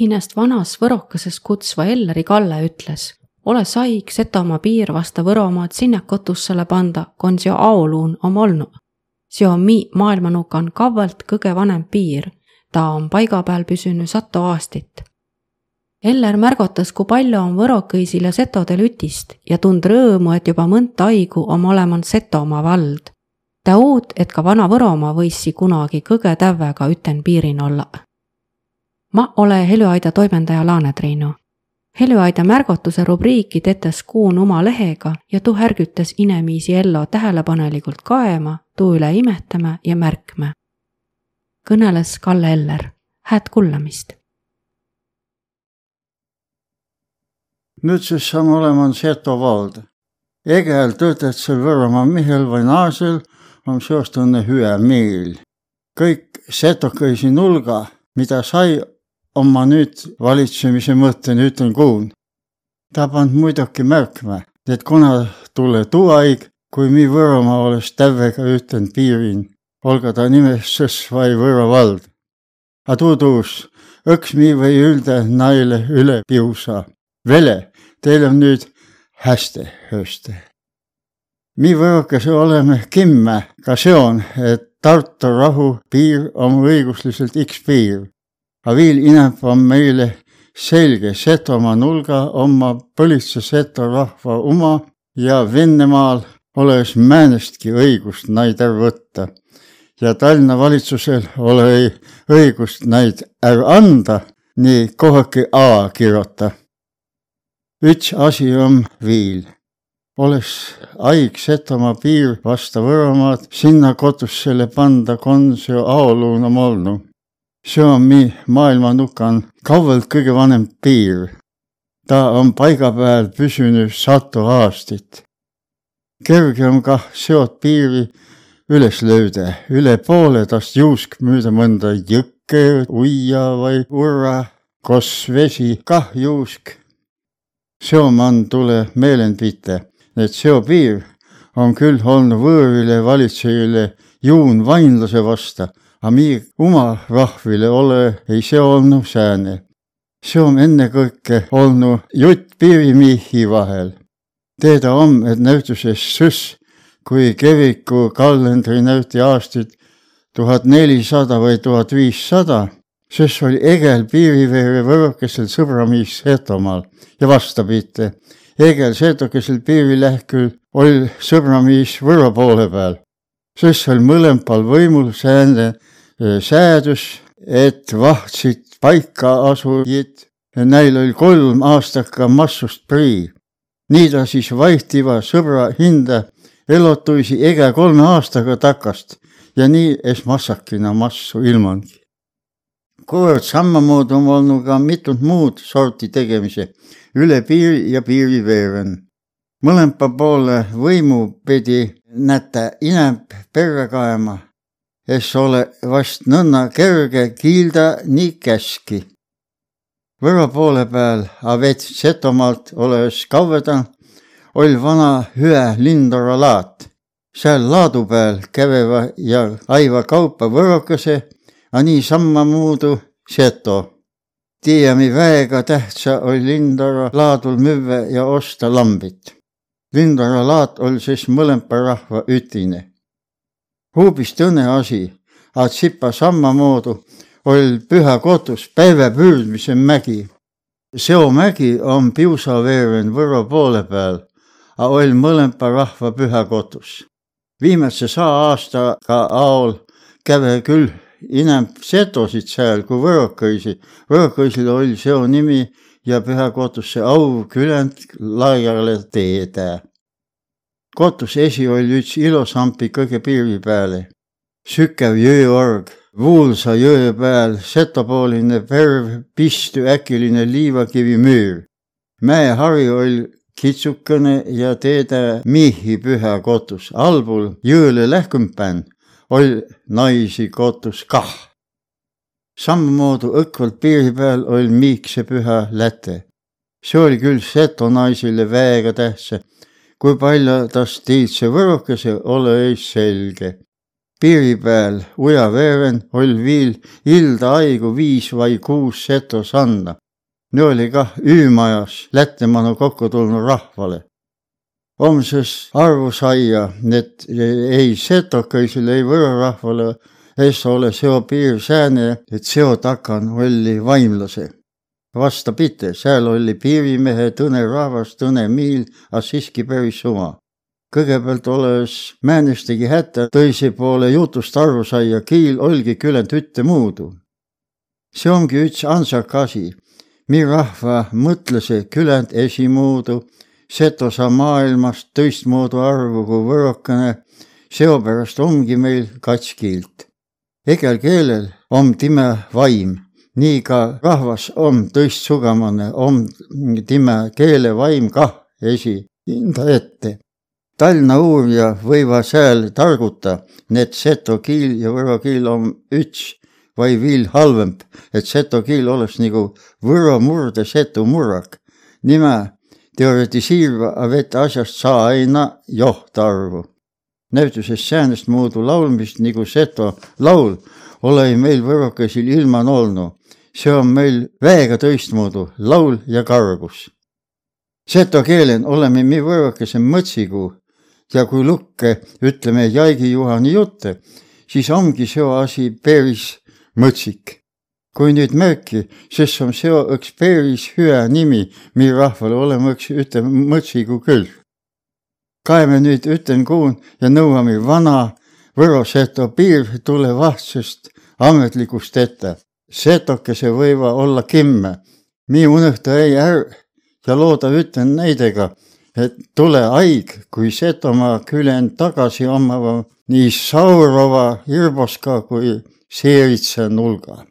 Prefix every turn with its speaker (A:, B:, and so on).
A: hinnast vanas võrokeses kutsva Elleri Kalle ütles. ole saik Setomaa piir vasta Võromaad sinnakotussele panda, kon seo aoluun om olnu. seo on mi maailmanukan kavvalt kõige vanem piir. ta on paiga peal püsünud satu aastit. Eller märgatas, kui palju on võrokõisil ja setodel ütist ja tund rõõmu, et juba mõnda aigu on olemas Setomaa vald. ta uut, et ka Vana-Võromaa võisi kunagi kõige tävvega üten piirin olla ma ole Heljuaida toimendaja Laane Triinu. Heljuaida märgatuse rubriiki tetes kuun oma lehega ja tuu härgitas inemiisi ellu tähelepanelikult kaema, tuu üle imetama ja märkma. kõneles Kalle Eller, hääd kuulamist.
B: nüüd siis saame olema Seto vald. Egel töötad seal Võromaa mehel või naasel on seostune hüve meel. kõik setokõisi nulga, mida sai oma nüüd valitsemise mõtten ütlen kuun. ta pand muidugi märkma, et kuna tule tuu aeg, kui mi Võromaa oleks tävvega ütlen piirin, olgu ta nimestus vai Võro vald. A tuu tuus, õks mi või ülde naile üle piusa. Vele, teil on nüüd hästi hööste. mi võrokese oleme kimme, ka see on, et Tartu rahu piir on õigusliselt X piir aga enam on meile selge Setomaa nulga oma põlitsa seto rahva oma ja Venemaal oleks määnestki õigust neid ära võtta. ja Tallinna valitsusel ole õigust neid ära anda, nii kohati A kirjuta. üks asi on veel oleks haig Setomaa piir vastu Võromaad, sinna kodussele panda konsio aoluuna molnu see on mi maailmanukan kaugelt kõige vanem piir. ta on paiga peal püsinud sadu aastat. kerge on kah seot piiri üles lööda, üle poole tast juusk mööda mõnda jõkke, uia või urra, kos vesi kah juusk. seomann tule meelendvite, et seopiir on küll olnud võõrile valitsejale juun vainlase vastu a mi oma rahvile ole ei see olnud sääne. see on ennekõike olnud jutt piirimihi vahel. teada on, et näituses Süss, kui kiriku kalendri näiti aastaid tuhat nelisada või tuhat viissada, Süss oli Egel piiriveere võrokesel sõbramiis Setomaal ja vastapidi. Egel Setokesel piirilähkül oli sõbramiis Võro poole peal. Süss oli mõlemal võimul sääne säädus, et vahtsid paika asujid. Neil oli kolm aastaka massust prii. nii ta siis vaihtiva sõbra hinda elotuisi ega kolme aastaga takast ja nii es massakina massu ilmangi. kuivõrd samamoodi on olnud ka mitut muud sorti tegemise üle piiri ja piiriveeren. mõlema poole võimu pidi näete ineb perre kaema es ole vast nõnna kerge kiilda nii käski. Võro poole peal, a veits Setomaalt olles kaueda, oll vana hüe Lindora laat. seal laadu peal käveva ja aiva kaupa võrokese, a niisammamuudu Seto. tiiami väega tähtsa oli Lindora laadul müüa ja osta lambit. Lindora laat oli siis mõlema rahva ütine hoopis tõne asi, aga Tsipa samamoodi oli püha kotus päeva püüdmise mägi. Seo mägi on Piusaveeren Võro poole peal, aga oli mõlema rahva püha kotus. viimase saa aastaga aol käve küll enam setosid seal kui võrokõisi. võrokõisil oli seo nimi ja pühakotusse au küljend laiale teede kotus esi oli üks ilosampi kõige piiri peale. sükev jõeorg, Vuulsa jõe peal setapooline perv, pistu äkiline liivakivi müür. mäehari oli kitsukene ja teede mihi püha kotus, allpool jõele lähkumpään oli naisi kotus kah. samamoodi õkvalt piiri peal oli miikse püha läte. see oli küll seto naisele väega tähtsa kui palju tast tiidse võrokese ole ei selge. piiri peal uja veeren oll viil ilda aigu viis vai kuus seto sanna. Ne oli kah üümajas Lättemanu kokku tulnud rahvale. homses arvu saia, et ei setokaisile, ei võõrarahvale es ole seo piir sääne, et seo takan olli vaimlase. Vastapidi, seal oli piirimehe tõne rahvas, tõne miil, a siiski päris suma kõigepealt olles määnestegi hätta teise poole jutust aru saia, kiil olgi küllalt ühtemuudu. see ongi üks ansak asi, mi rahva mõtlese küllalt esimuudu, setosa maailmast tõistmoodi arvu kui võrokene, seepärast ongi meil kats kiilt. egel keelel on time vaim, nii ka rahvas on tõistsugamane, on time keele vaim kah esi enda ette Tallinna uurija võivad seal targuta, need seto kiil ja võro kiil on üks või veel halvem, et seto kiil oleks nagu võro murde seto murrak. nime teoritiseeriva avete asjast saa aina johtarvu. näituses säänest muudu laulmist nagu seto laul ole meil võrokesil ilman olnud. See on meil väega teistmoodi laul ja kargus. seto keelen oleme me võrokese mõtsigu ja kui lukke ütleme Jaigi Juhani jutte, siis ongi see asi päris mõtsik. kui nüüd märki, siis on see üks päris hea nimi, mil rahval olema üks, ütleme mõtsigu küll. kaeme nüüd ütlen kuun ja nõuame vana Võro seto piir tule vahtsest ametlikust ette. Setokese võiva olla kimme. nii unusta ei ära ja looda ütlen näidega et tule haig, kui Setomaa külen tagasi omava nii Saurova, Irboska kui Seeritsa nulga